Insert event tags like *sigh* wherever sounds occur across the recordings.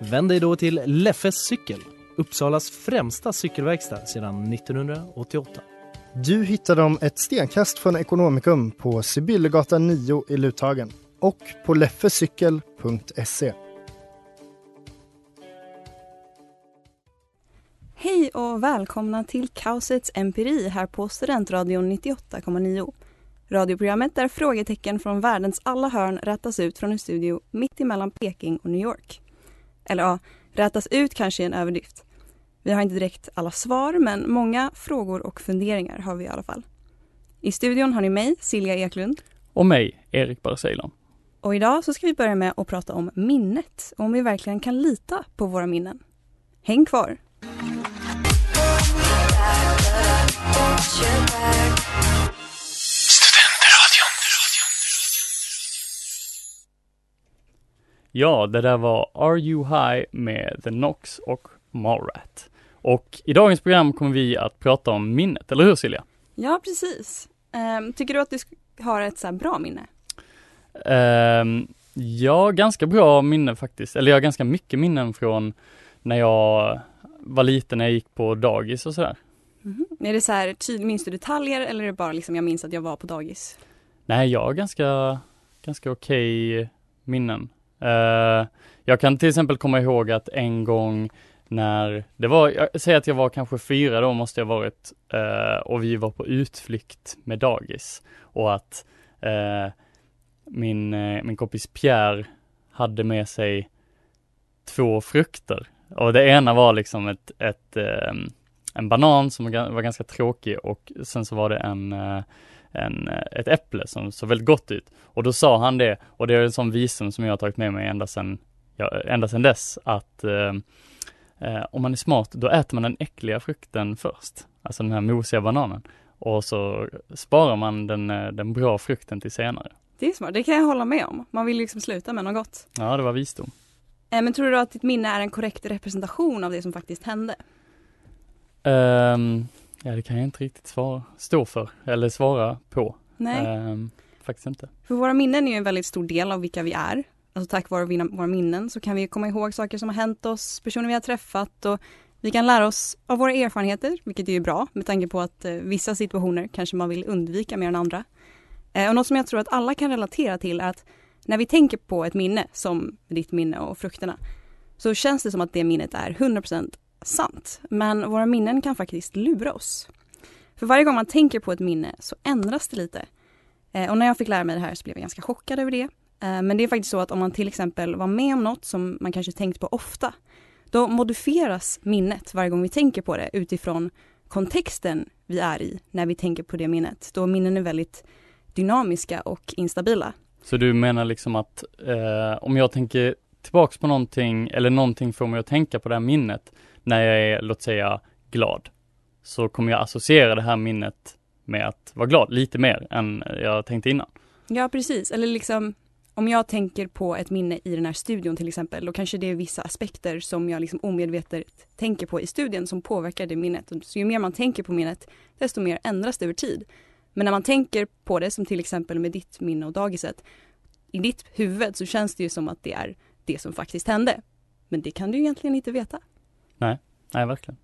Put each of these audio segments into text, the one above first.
Vänd dig då till Leffes cykel, Uppsalas främsta cykelverkstad sedan 1988. Du hittar dem ett stenkast från Ekonomikum på Sibyllegatan 9 i Luthagen och på leffecykel.se. Hej och välkomna till Kaosets empiri här på Studentradion 98,9. Radioprogrammet där frågetecken från världens alla hörn rättas ut från en studio mitt emellan Peking och New York. Eller ja, rättas ut kanske är en överdrift. Vi har inte direkt alla svar, men många frågor och funderingar har vi i alla fall. I studion har ni mig, Silja Eklund. Och mig, Erik Barceylon. Och idag så ska vi börja med att prata om minnet och om vi verkligen kan lita på våra minnen. Häng kvar! Ja, det där var Are You High med The Knox och Mallrat. Och i dagens program kommer vi att prata om minnet, eller hur Silja? Ja, precis. Ehm, tycker du att du har ett så bra minne? Ehm, ja, ganska bra minne faktiskt. Eller jag har ganska mycket minnen från när jag var liten, när jag gick på dagis och sådär. Mhm. Är det så här, tyd- minns du detaljer eller är det bara liksom jag minns att jag var på dagis? Nej, jag har ganska, ganska okej minnen. Eh, jag kan till exempel komma ihåg att en gång när det var, jag säger att jag var kanske fyra då måste jag varit, eh, och vi var på utflykt med dagis. Och att eh, min, min kompis Pierre hade med sig två frukter. Och det ena var liksom ett, ett en banan som var var ganska tråkig och sen så var det en eh, en, eh, ett äpple som såg väldigt gott ut. Och då sa han det, och det är en sån visdom som jag har tagit med mig ända sedan, ja, ända sedan dess, att eh, eh, om man är smart, då äter man den äckliga frukten först, alltså den här mosiga bananen. Och så sparar man den, eh, den bra frukten till senare. Det är smart, det kan jag hålla med om. Man vill liksom sluta med något gott. Ja, det var visdom. Men tror du att ditt minne är en korrekt representation av det som faktiskt hände? Ehm, ja, det kan jag inte riktigt svara, stå för, eller svara på. Nej. Ehm, faktiskt inte. För våra minnen är ju en väldigt stor del av vilka vi är. Alltså tack vare våra minnen så kan vi komma ihåg saker som har hänt oss, personer vi har träffat och vi kan lära oss av våra erfarenheter, vilket är ju bra med tanke på att eh, vissa situationer kanske man vill undvika mer än andra. Eh, och något som jag tror att alla kan relatera till är att när vi tänker på ett minne, som ditt minne och frukterna, så känns det som att det minnet är 100% sant. Men våra minnen kan faktiskt lura oss. För varje gång man tänker på ett minne så ändras det lite. Eh, och när jag fick lära mig det här så blev jag ganska chockad över det. Eh, men det är faktiskt så att om man till exempel var med om något som man kanske tänkt på ofta, då modifieras minnet varje gång vi tänker på det utifrån kontexten vi är i när vi tänker på det minnet. Då minnen är väldigt dynamiska och instabila. Så du menar liksom att eh, om jag tänker tillbaks på någonting eller någonting får mig att tänka på det här minnet när jag är, låt säga, glad, så kommer jag associera det här minnet med att vara glad lite mer än jag tänkte innan. Ja, precis. Eller liksom om jag tänker på ett minne i den här studion till exempel, då kanske det är vissa aspekter som jag liksom omedvetet tänker på i studien som påverkar det minnet. Så ju mer man tänker på minnet, desto mer ändras det över tid. Men när man tänker på det, som till exempel med ditt minne och dagiset, i ditt huvud så känns det ju som att det är det som faktiskt hände. Men det kan du egentligen inte veta. Nej, nej verkligen.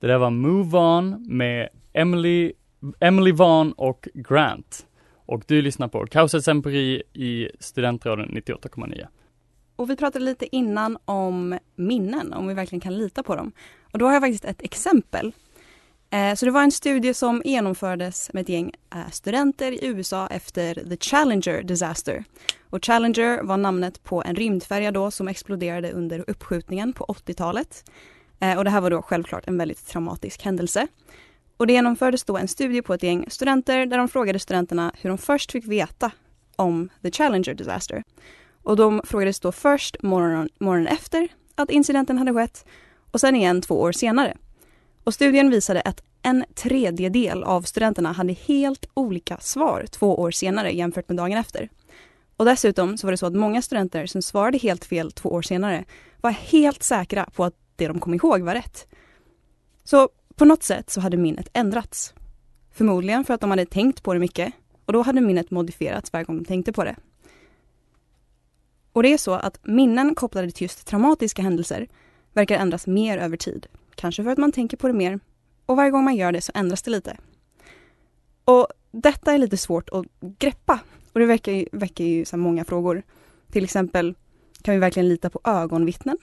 Det där var Move On med Emily, Emily Vaughn och Grant. Och du lyssnar på Kaosets empiri i Studentradion 98,9. Och vi pratade lite innan om minnen, om vi verkligen kan lita på dem. Och då har jag faktiskt ett exempel. Eh, så det var en studie som genomfördes med ett gäng eh, studenter i USA efter The Challenger Disaster. Och Challenger var namnet på en rymdfärja då som exploderade under uppskjutningen på 80-talet. Eh, och det här var då självklart en väldigt traumatisk händelse. Och det genomfördes då en studie på ett gäng studenter där de frågade studenterna hur de först fick veta om the Challenger disaster. Och de frågades då först morgonen, morgonen efter att incidenten hade skett och sen igen två år senare. Och studien visade att en tredjedel av studenterna hade helt olika svar två år senare jämfört med dagen efter. Och dessutom så var det så att många studenter som svarade helt fel två år senare var helt säkra på att det de kom ihåg var rätt. Så på något sätt så hade minnet ändrats. Förmodligen för att de hade tänkt på det mycket och då hade minnet modifierats varje gång de tänkte på det. Och det är så att minnen kopplade till just traumatiska händelser verkar ändras mer över tid. Kanske för att man tänker på det mer och varje gång man gör det så ändras det lite. Och detta är lite svårt att greppa och det väcker ju, väcker ju så många frågor. Till exempel, kan vi verkligen lita på ögonvittnen?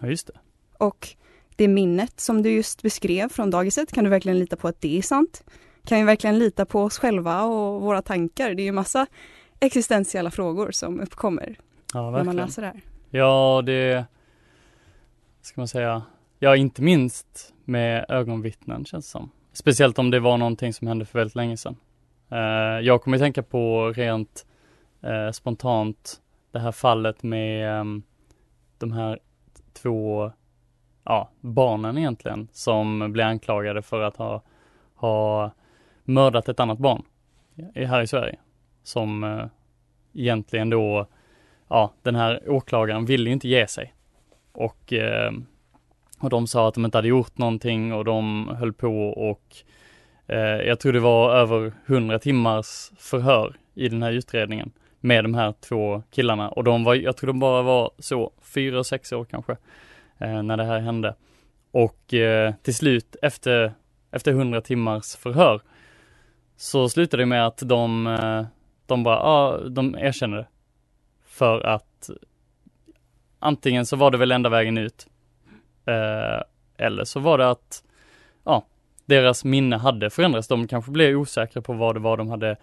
Ja, just det. Och det minnet som du just beskrev från dagiset, kan du verkligen lita på att det är sant? Kan vi verkligen lita på oss själva och våra tankar? Det är ju massa existentiella frågor som uppkommer Ja, när man läser det här. Ja, det ska man säga. Ja, inte minst med ögonvittnen känns det som. Speciellt om det var någonting som hände för väldigt länge sedan. Eh, jag kommer tänka på rent eh, spontant det här fallet med ehm, de här två ja, barnen egentligen som blev anklagade för att ha, ha mördat ett annat barn här i Sverige. Som eh, egentligen då ja, den här åklagaren ville inte ge sig. Och, eh, och de sa att de inte hade gjort någonting och de höll på och eh, jag tror det var över 100 timmars förhör i den här utredningen med de här två killarna och de var, jag tror de bara var så fyra, sex år kanske eh, när det här hände. Och eh, till slut efter, efter 100 timmars förhör så slutade det med att de, eh, de bara, ja, de erkänner det. För att antingen så var det väl enda vägen ut. Eh, eller så var det att, ja, deras minne hade förändrats. De kanske blev osäkra på vad det var de hade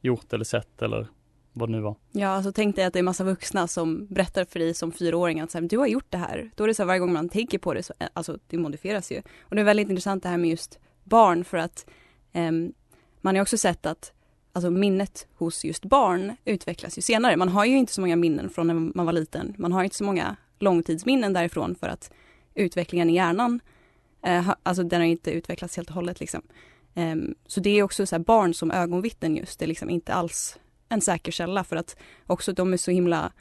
gjort eller sett eller vad det nu var. Ja, alltså tänk dig att det är massa vuxna som berättar för dig som fyraåring att så här, du har gjort det här. Då är det så här, varje gång man tänker på det så, eh, alltså det modifieras ju. Och det är väldigt intressant det här med just barn för att eh, man har också sett att alltså minnet hos just barn utvecklas ju senare. Man har ju inte så många minnen från när man var liten. Man har inte så många långtidsminnen därifrån för att utvecklingen i hjärnan, eh, alltså den har inte utvecklats helt och hållet liksom. Ehm, så det är också så här barn som ögonvittnen just, det är liksom inte alls en säker källa för att också de är så himla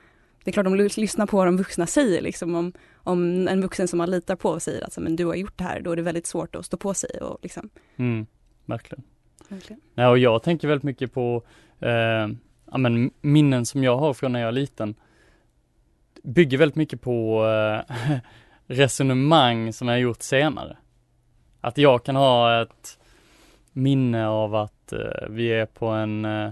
det är klart de lys- lyssnar på vad de vuxna säger liksom om, om en vuxen som man litar på säger att men du har gjort det här, då är det väldigt svårt att stå på sig och liksom. Mm, verkligen. Verkligen. Nej, och jag tänker väldigt mycket på eh, ja, men minnen som jag har från när jag var liten. Bygger väldigt mycket på eh, *laughs* resonemang som jag gjort senare. Att jag kan ha ett minne av att eh, vi är på en eh,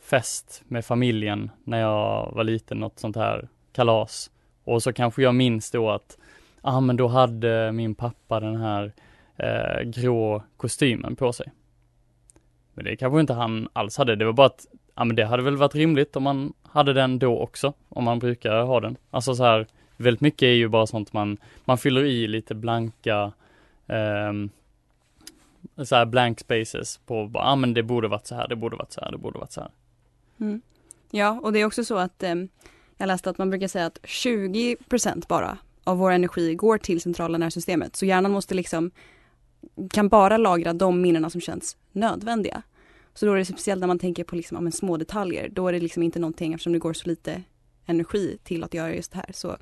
fest med familjen när jag var liten, något sånt här kalas. Och så kanske jag minns då att, ja ah, men då hade min pappa den här eh, grå kostymen på sig. Men det kanske inte han alls hade, det var bara att, ja men det hade väl varit rimligt om man hade den då också, om man brukar ha den. Alltså så här, väldigt mycket är ju bara sånt man, man fyller i lite blanka, um, så här blank spaces på, ja ah, men det borde varit så här, det borde varit så här, det borde varit så här. Mm. Ja, och det är också så att eh, jag läste att man brukar säga att 20 bara av vår energi går till centrala nervsystemet. Så hjärnan måste liksom, kan bara lagra de minnena som känns nödvändiga. Så då är det speciellt när man tänker på liksom, ja, men små detaljer, då är det liksom inte någonting eftersom det går så lite energi till att göra just det här. Så,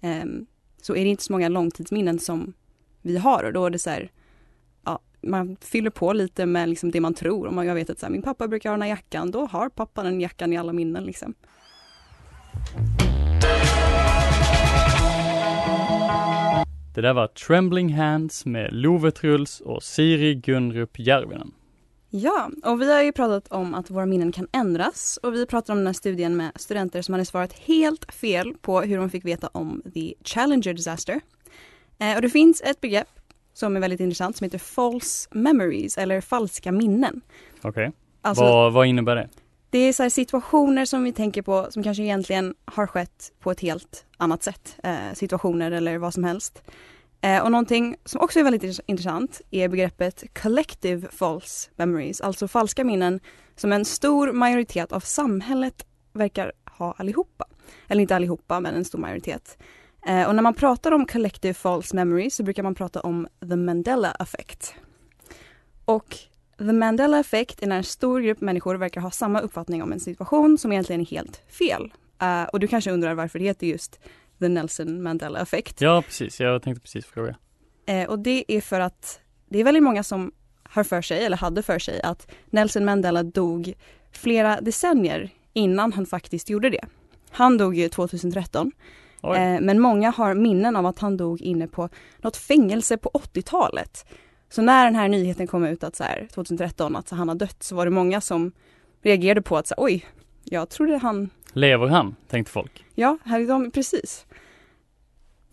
Ehm, så är det inte så många långtidsminnen som vi har och då är det så här, ja, man fyller på lite med liksom det man tror. Om jag vet att så här, min pappa brukar ha den här jackan, då har pappa den jackan i alla minnen. Liksom. Det där var Trembling Hands med Love Truls och Siri Gunrup Järvinen. Ja, och vi har ju pratat om att våra minnen kan ändras och vi pratar om den här studien med studenter som hade svarat helt fel på hur de fick veta om the Challenger disaster. Eh, och det finns ett begrepp som är väldigt intressant som heter false memories eller falska minnen. Okej, Alltså, vad, vad innebär det? Det är så situationer som vi tänker på som kanske egentligen har skett på ett helt annat sätt. Eh, situationer eller vad som helst. Eh, och någonting som också är väldigt intressant är begreppet collective false memories, alltså falska minnen som en stor majoritet av samhället verkar ha allihopa. Eller inte allihopa, men en stor majoritet. Eh, och när man pratar om collective false memories så brukar man prata om the Mandela effect. Och the Mandela effect är när en stor grupp människor verkar ha samma uppfattning om en situation som egentligen är helt fel. Eh, och du kanske undrar varför det heter just the Nelson Mandela effect. Ja, precis. Jag tänkte precis fråga. Eh, och det är för att det är väldigt många som har för sig, eller hade för sig, att Nelson Mandela dog flera decennier innan han faktiskt gjorde det. Han dog ju 2013, Oj. eh, men många har minnen av att han dog inne på något fängelse på 80-talet. Så när den här nyheten kom ut att så här, 2013 att han har dött så var det många som reagerade på att så här, oj, jag trodde han Lever han? Tänkte folk. Ja, här är de, precis.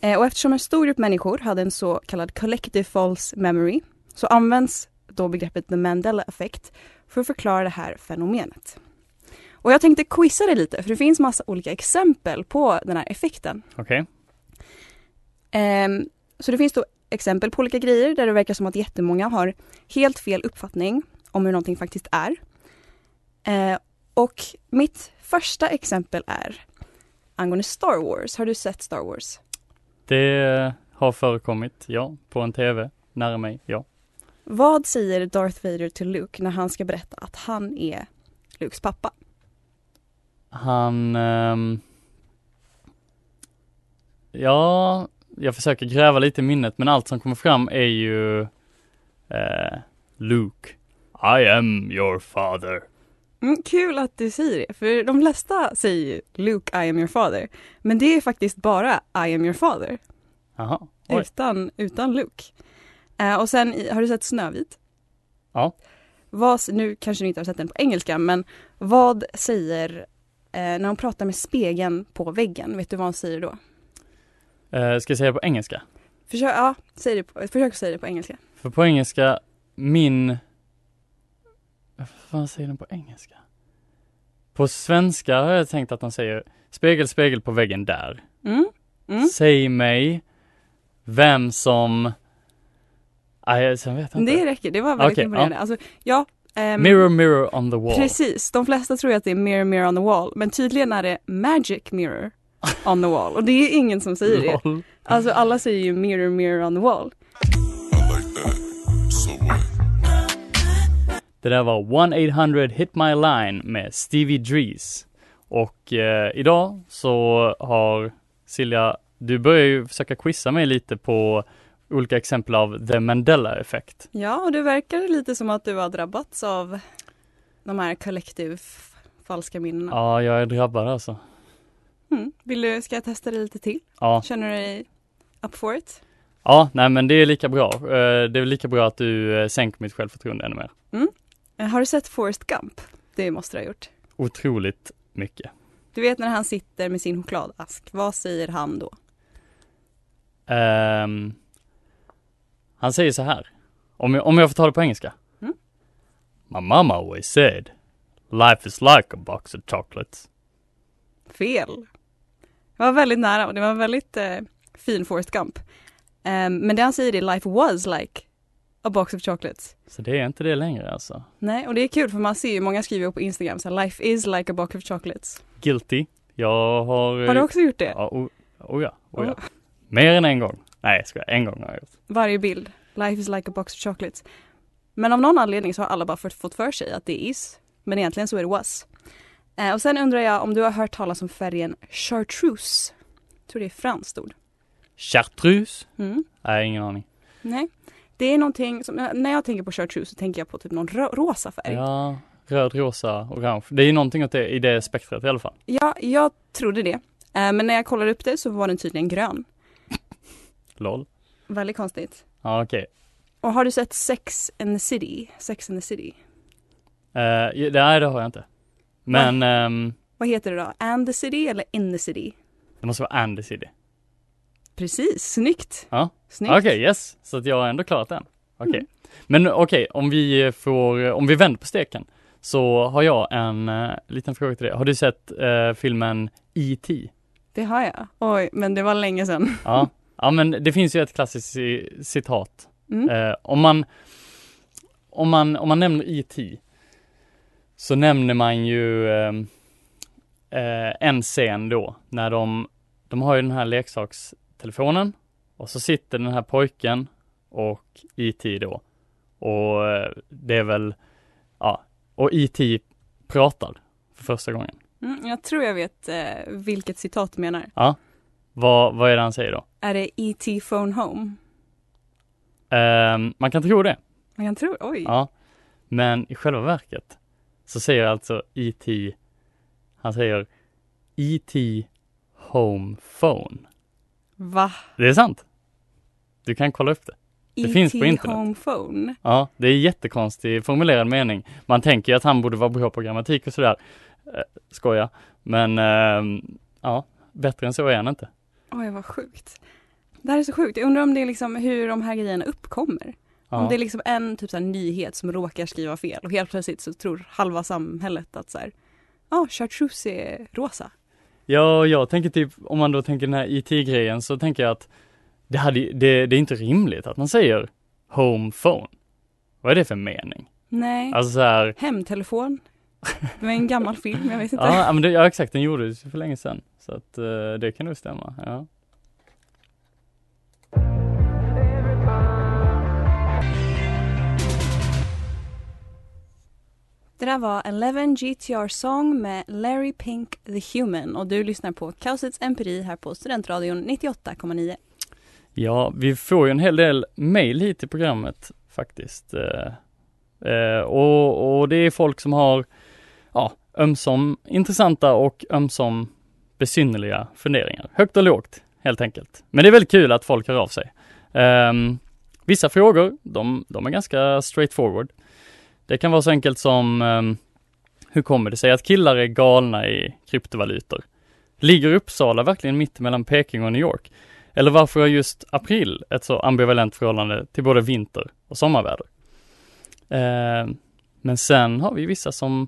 Eh, och eftersom en stor grupp människor hade en så kallad collective false memory så används då begreppet the Mandela effect för att förklara det här fenomenet. Och jag tänkte quizza dig lite, för det finns massa olika exempel på den här effekten. Okej. Ehm, så det finns då exempel på olika grejer där det verkar som att jättemånga har helt fel uppfattning om hur någonting faktiskt är. Eh, och mitt första exempel är angående Star Wars. Har du sett Star Wars? Det har förekommit, ja. På en TV nära mig, ja. Vad säger Darth Vader till Luke när han ska berätta att han är Lukes pappa? Han... ehm, ja, jag försöker gräva lite i minnet, men allt som kommer fram är ju eh, Luke. I am your father. Mm, kul att du säger det, för de flesta säger ju Luke, I am your father. Men det är faktiskt bara I am your father, Jaha, oj. utan, utan Luke. Eh, och sen, har du sett Snövit? Ja. Vad, nu kanske du inte har sett den på engelska, men vad säger eh, när hon pratar med spegeln på väggen? Vet du vad hon säger då? Eh, ska jag säga på engelska? Försök, ja, säg det på, försök säga det på engelska. För på engelska, min... Vad fan säger den på engelska? På svenska har jag tänkt att de säger spegel, spegel på väggen där. Mm. Mm. Säg mig vem som... Nej, sen vet jag inte. Det räcker, det var väldigt Okej, imponerande. Alltså, ja, ehm, Mirror, mirror on the wall. Precis, de flesta tror att det är mirror mirror on the wall, men tydligen är det magic mirror on the wall och det är ingen som säger det. *laughs* Alltså alla säger ju mirror mirror on the wall. Det där var 1-800 Hit My Line med Stevie Drees. Och eh, idag så har Silja, du börjar ju försöka quizza mig lite på olika exempel av the Mandela effect. Ja, och det verkar lite som att du har drabbats av de här kollektiv falska minnena. Ja, jag är drabbad alltså. Mm. Vill du, ska jag testa det lite till? Ja, Känner du dig up for it? ja, nej men det är lika bra. Eh, Det är lika bra att du eh, sänker mitt självförtroende ännu mer. Eh, Har du sett Forrest Gump? Det måste du ha gjort. Otroligt mycket. Du vet när han sitter med sin chokladask, vad säger han då? Ehm, han säger så här. Om jag, om jag får ta det på engelska. Mm. My mama always said, life is like a box of chocolates. Fel. Det var väldigt nära och det var en väldigt eh, fin Forrest Gump. Ehm, men det han säger är life was like a box of chocolates. Så det är inte det längre alltså. Nej, och det är kul för man ser ju, många skriver på Instagram så här, life is like a box of chocolates. Guilty. Jag har... Har du också gjort det? Ja, oh, oh ja, oh ja. Mer än en gång. Nej, jag skojar. En gång har jag gjort. Varje bild, life is like a box of chocolates. Men av någon anledning så har alla bara fått, fått för sig att det är is, men egentligen så är det was. Eh, och sen undrar jag om du har hört talas om färgen chartreuse? Jag tror det är franskt ord. Chartreuse? Mm. Nej, ingen aning. Nej. Det är någonting som, när jag tänker på chartreuse så tänker jag på typ någon ro- rosa färg. Ja, röd, rosa, orange. Det är ju någonting åt det, i det spektrat i alla fall. Ja, jag trodde det. Eh, men när jag kollade upp det så var den tydligen grön. *laughs* LOL. Väldigt konstigt. Ja, okej. Och har du sett Sex and the City? Sex and the City. Eh, ja, nej, det har jag inte. Men ehm, Vad heter det då? And the City eller In the City? det måste vara Andy City. Precis, snyggt. Ja. Snyggt. Okej, yes. Så att jag har ändå klarat den. Okej. Mm. Men okej, om vi får, om vi vänder på steken så har jag en eh, liten fråga till dig. Har du sett eh, filmen E.T.? Det har jag. Oj, men det var länge sedan. Ja. Ja men det finns ju ett klassiskt ci- citat. Mm. Eh, om man om man, om man nämner E.T. så nämner man ju en scen då när de, de har ju den här leksakstelefonen och så sitter den här pojken och E.T. då och eh, det är väl, ja, och E.T. pratar för första gången. Mm, jag tror jag vet eh, vilket citat du menar. Vad, vad är det han säger då? Är det E.T. Phone Home? Ehm, man kan tro det. Man kan tro, oj. Ja, men i själva verket så säger alltså E.T. Han säger E.T. Home Phone. Va? Det är sant. Du kan kolla upp det. Det finns på E.T. internet. Home Phone? Ja, det är jättekonstig formulerad mening. Man tänker ju att han borde vara bra på grammatik och sådär. Eh, skoja. Men ehm, ja, bättre än så är han inte. Oj, vad sjukt. Det här är så sjukt. Jag undrar om det är liksom hur de här grejerna uppkommer. Om Ja. det är liksom en typ så nyhet som råkar skriva fel och helt plötsligt så tror halva samhället att så här, ja, ah, chartreuse är rosa. Ja, jag tänker typ, om man då tänker den här IT-grejen så tänker jag att det, hade, det, det är inte rimligt att man säger home phone. Vad är det för mening? Nej. Alltså så här, Hemtelefon. Det var en gammal film, jag vet *laughs* inte. ja, men det, ja exakt, den gjordes för länge sedan. Så att eh, det kan nog stämma, ja. Det där var Eleven GTR Song med Larry Pink The Human och du lyssnar på Kaosets Empiri här på Studentradion 98,9. Ja, vi får ju en hel del mail hit till programmet faktiskt. Eh, eh, och, och det är folk som har, ja, ömsom intressanta och ömsom besynnerliga funderingar. Högt och lågt, helt enkelt. Men det är väldigt kul att folk hör av sig. Eh, vissa frågor, de, de är ganska straightforward. Det kan vara så enkelt som, ehm, hur kommer det sig att killar är galna i kryptovalutor? Ligger Uppsala verkligen mitt mellan Peking och New York? Eller varför har just april ett så ambivalent förhållande till både vinter och sommarväder? Eh, men sen har vi vissa som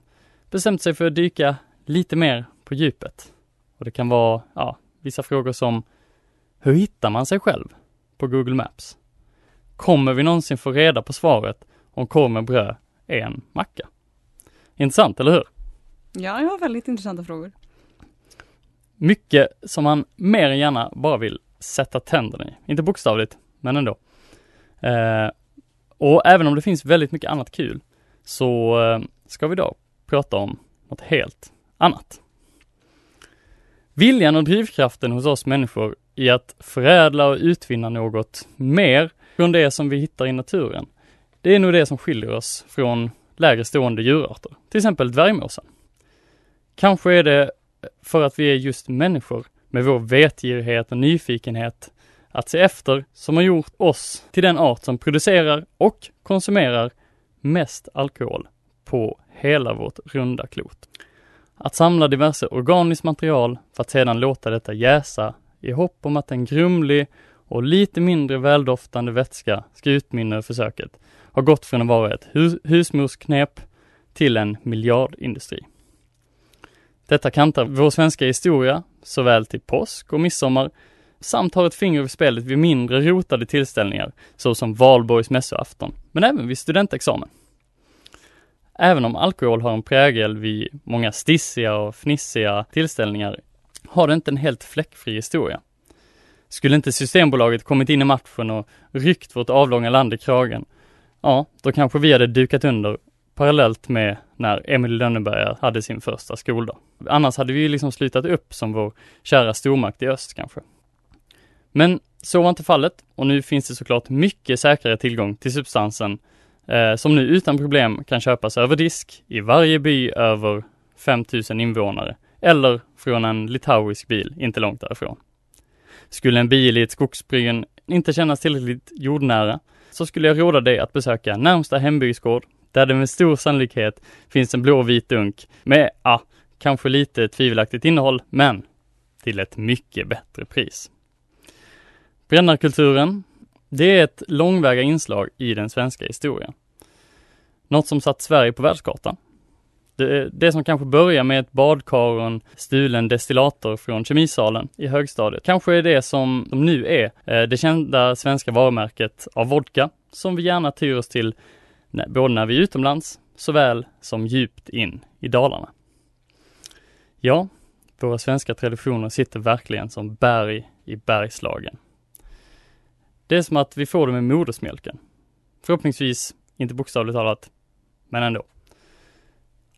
bestämt sig för att dyka lite mer på djupet. Och det kan vara, ja, vissa frågor som hur hittar man sig själv på Google Maps? Kommer vi någonsin få reda på svaret om korv med bröd är en macka? Intressant, eller hur? Ja, jag har väldigt intressanta frågor. Mycket som man mer än gärna bara vill sätta tänderna i. Inte bokstavligt, men ändå. Eh, och även om det finns väldigt mycket annat kul så eh, ska vi idag prata om något helt annat. Viljan och drivkraften hos oss människor i att förädla och utvinna något mer från det som vi hittar i naturen. Det är nog det som skiljer oss från lägre stående djurarter, till exempel dvärgmåsen. Kanske är det för att vi är just människor med vår vetgirighet och nyfikenhet att se efter som har gjort oss till den art som producerar och konsumerar mest alkohol på hela vårt runda klot. Att samla diverse organiskt material för att sedan låta detta jäsa i hopp om att en grumlig och lite mindre väldoftande vätska ska utmynna ur försöket har gått från att vara ett hus husmorsknep till en miljardindustri. Detta kantar vår svenska historia såväl till påsk och midsommar samt har ett finger i spelet vid mindre rotade tillställningar såsom Valborgs mässoafton, men även vid studentexamen. Även om alkohol har en prägel vid många stissiga och fnissiga tillställningar har det inte en helt fläckfri historia. Skulle inte Systembolaget kommit in i matchen och ryckt vårt avlånga land i kragen, ja, då kanske vi hade dukat under parallellt med när Emil Lönneberga hade sin första skoldag. Annars hade vi ju liksom slutat upp som vår kära stormakt i öst kanske. Men så var inte fallet och nu finns det såklart mycket säkrare tillgång till substansen eh, som nu utan problem kan köpas över disk i varje by över 5000 invånare eller från en litauisk bil inte långt därifrån. Skulle en bil i ett skogsbryn inte kännas tillräckligt jordnära så skulle jag råda dig att besöka närmsta hembygdsgård där det med stor sannolikhet finns en blåvit dunk med, ja, kanske lite tvivelaktigt innehåll, men till ett mycket bättre pris. Brännarkulturen, det är ett långväga inslag i den svenska historien. Något som satt Sverige på världskartan. Det, det som kanske börjar med ett badkar och en stulen destillator från kemisalen i högstadiet, kanske är det som de nu är eh, det kända svenska varumärket av vodka, som vi gärna tyr oss till både när vi är utomlands, såväl som djupt in i Dalarna. Ja, våra svenska traditioner sitter verkligen som berg i Bergslagen. Det är som att vi får det med modersmjölken. Förhoppningsvis inte bokstavligt talat, men ändå.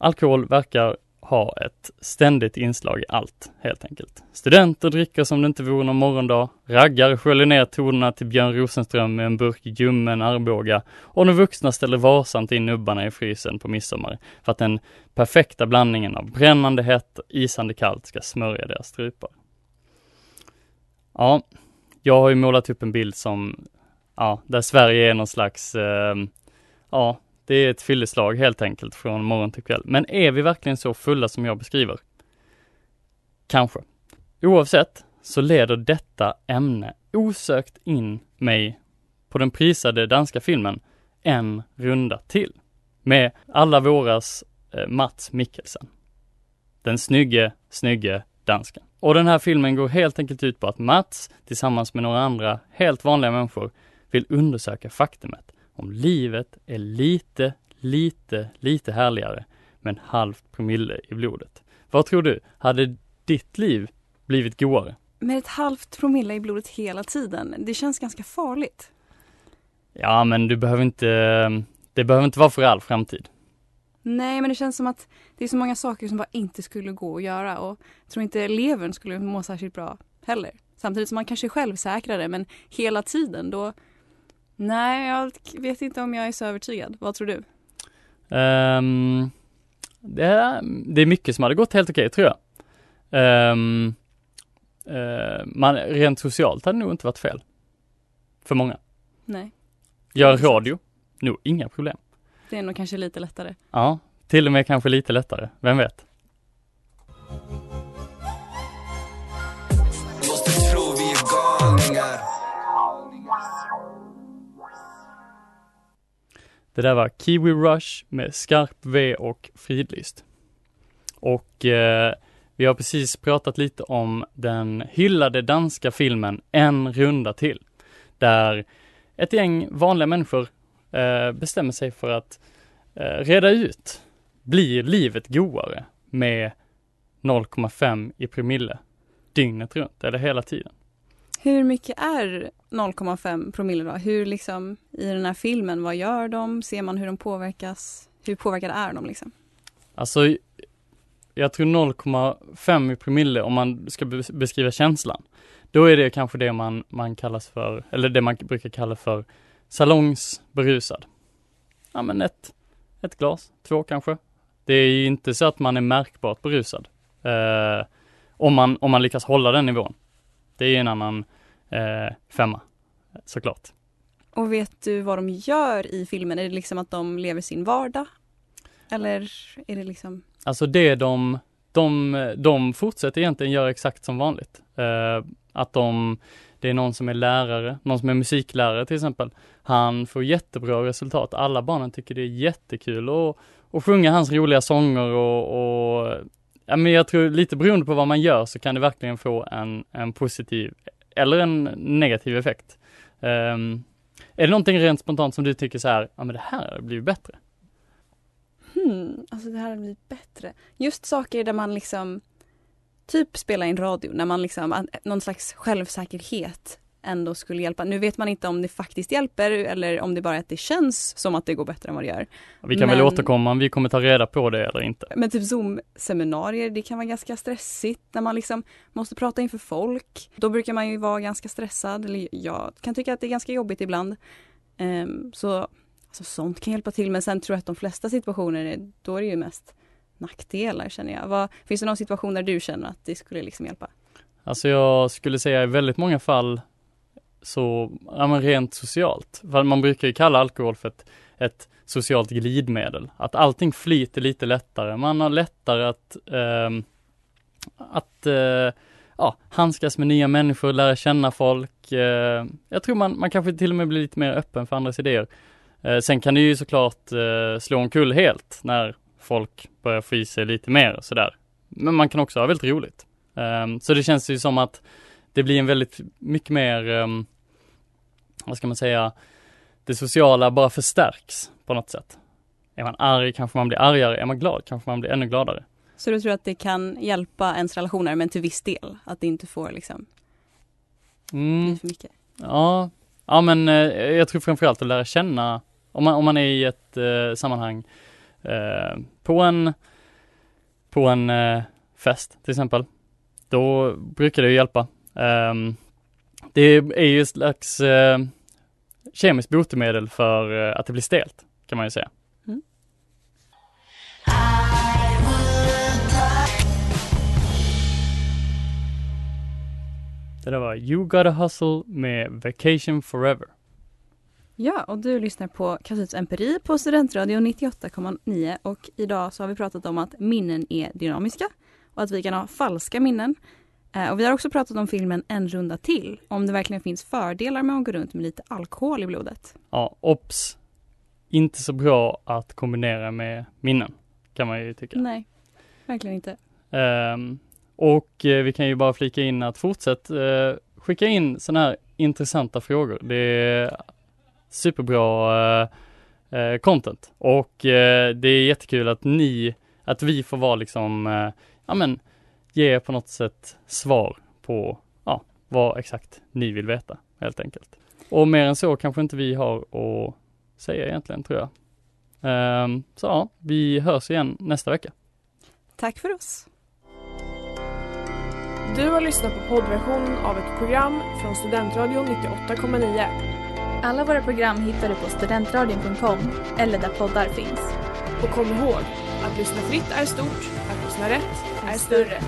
Alkohol verkar ha ett ständigt inslag i allt, helt enkelt. Studenter dricker som det inte vore någon morgondag, raggare sköljer ner tonerna till Björn Rosenström med en burk ljummen Arboga och de vuxna ställer varsamt in nubbarna i frysen på midsommar för att den perfekta blandningen av brännande hett och isande kallt ska smörja deras strupar. Ja, jag har ju målat upp en bild som, ja, där Sverige är någon slags, eh, ja, det är ett fylleslag helt enkelt från morgon till kväll. Men är vi verkligen så fulla som jag beskriver? Kanske. Oavsett så leder detta ämne osökt in mig på den prisade danska filmen En runda till med alla våras eh, Mats Mikkelsen. Den snygge, snygge dansken. Och den här filmen går helt enkelt ut på att Mats tillsammans med några andra helt vanliga människor vill undersöka faktumet om livet är lite, lite, lite härligare med en halv promille i blodet. Vad tror du? Hade ditt liv blivit godare? Med ett halvt promille i blodet hela tiden, det känns ganska farligt. Ja, men du behöver inte, det behöver inte vara för all framtid. Nej, men det känns som att det är så många saker som bara inte skulle gå att göra och jag tror inte levern skulle må särskilt bra heller. Samtidigt som man kanske är självsäkrare, men hela tiden då Nej, jag vet inte om jag är så övertygad. Vad tror du? Um, det, är, det är mycket som hade gått helt okej, tror jag. Um, uh, man, rent socialt hade det nog inte varit fel. För många. Nej. Gör radio? Nog inga problem. Det är nog kanske lite lättare. Ja, till och med kanske lite lättare. Vem vet? Det där var Kiwi Rush med Skarp V och Fridlyst. Och eh, vi har precis pratat lite om den hyllade danska filmen En runda till. Där ett gäng vanliga människor eh, bestämmer sig för att eh, reda ut, blir livet godare med 0,5 i promille dygnet runt eller hela tiden? Hur mycket är 0,5 promille då? Hur liksom i den här filmen, vad gör de? Ser man hur de påverkas? Hur påverkade är de liksom? Alltså, jag tror 0,5 i promille om man ska beskriva känslan. Då är det kanske det man, man kallas för, eller det man brukar kalla för salongsberusad. Ja men ett, ett glas, två kanske. Det är ju inte så att man är märkbart berusad. Eh, om, man, om man lyckas hålla den nivån. Det är en annan eh, femma, såklart. Och vet du vad de gör i filmen? Är det liksom att de lever sin vardag? Eller är det liksom? Alltså det de, de, de fortsätter egentligen göra exakt som vanligt. Eh, att de, det är någon som är lärare, någon som är musiklärare till exempel. Han får jättebra resultat. Alla barnen tycker det är jättekul att, att sjunga hans roliga sånger och, och Ja, men jag tror lite beroende på vad man gör så kan det verkligen få en, en positiv eller en negativ effekt. Um, är det någonting rent spontant som du tycker så här, ja men det här har blivit bättre? Hmm, alltså det här har blivit bättre. Just saker där man liksom typ spelar in radio, när man liksom, någon slags självsäkerhet ändå skulle hjälpa. Nu vet man inte om det faktiskt hjälper eller om det bara är att det känns som att det går bättre än vad det gör. Vi kan men, väl återkomma om vi kommer ta reda på det eller inte. Men typ Zoom-seminarier, det kan vara ganska stressigt när man liksom måste prata inför folk. Då brukar man ju vara ganska stressad, eller jag kan tycka att det är ganska jobbigt ibland. Um, så alltså, sånt kan hjälpa till, men sen tror jag att de flesta situationer, då är det ju mest nackdelar känner jag. Vad, finns det någon situation där du känner att det skulle liksom hjälpa? Alltså jag skulle säga i väldigt många fall så, ja men rent socialt. För man brukar ju kalla alkohol för ett, ett socialt glidmedel. Att allting flyter lite lättare. Man har lättare att, eh, att eh, ja, handskas med nya människor, lära känna folk. Eh, jag tror man, man kanske till och med blir lite mer öppen för andras idéer. Eh, sen kan det ju såklart eh, slå omkull helt när folk börjar få i sig lite mer och sådär. Men man kan också ha väldigt roligt. Ehm, så det känns ju som att det blir en väldigt mycket mer, um, vad ska man säga, det sociala bara förstärks på något sätt. Är man arg kanske man blir argare, är man glad kanske man blir ännu gladare. Så du tror att det kan hjälpa ens relationer men till viss del? Att det inte får liksom Mm. för mycket? Ja, ja men eh, jag tror framförallt att lära känna, om man, om man är i ett eh, sammanhang eh, på en, på en eh, fest till exempel, då brukar det hjälpa. Ehm, det är ju ett slags eh, kemiskt botemedel för eh, att det blir stelt, kan man ju säga. Mm. Det där var You Gotta Hustle med Vacation Forever. Ja, och du lyssnar på Kasuts empiri på Studentradion 98,9 och idag så har vi pratat om att minnen är dynamiska och att vi kan ha falska minnen. Eh, Och vi har också pratat om filmen En runda till, om det verkligen finns fördelar med att gå runt med lite alkohol i blodet. Ja, ops. Inte så bra att kombinera med minnen, kan man ju tycka. Nej, verkligen inte. Ehm, och eh, vi kan ju bara flika in att fortsätt eh, skicka in sådana här intressanta frågor. Det är superbra eh, eh, content och det är jättekul att ni, att vi får vara liksom, ja men, ge på något sätt svar på, ja, vad exakt ni vill veta helt enkelt. Och mer än så kanske inte vi har att säga egentligen tror jag. Ehm, så ja, vi hörs igen nästa vecka. Tack för oss. Du har lyssnat på poddversion av ett program från Studentradion 98,9. Alla våra program hittar du på studentradion.com eller där poddar finns. Och kom ihåg, att lyssna fritt är stort, att lyssna rätt är större.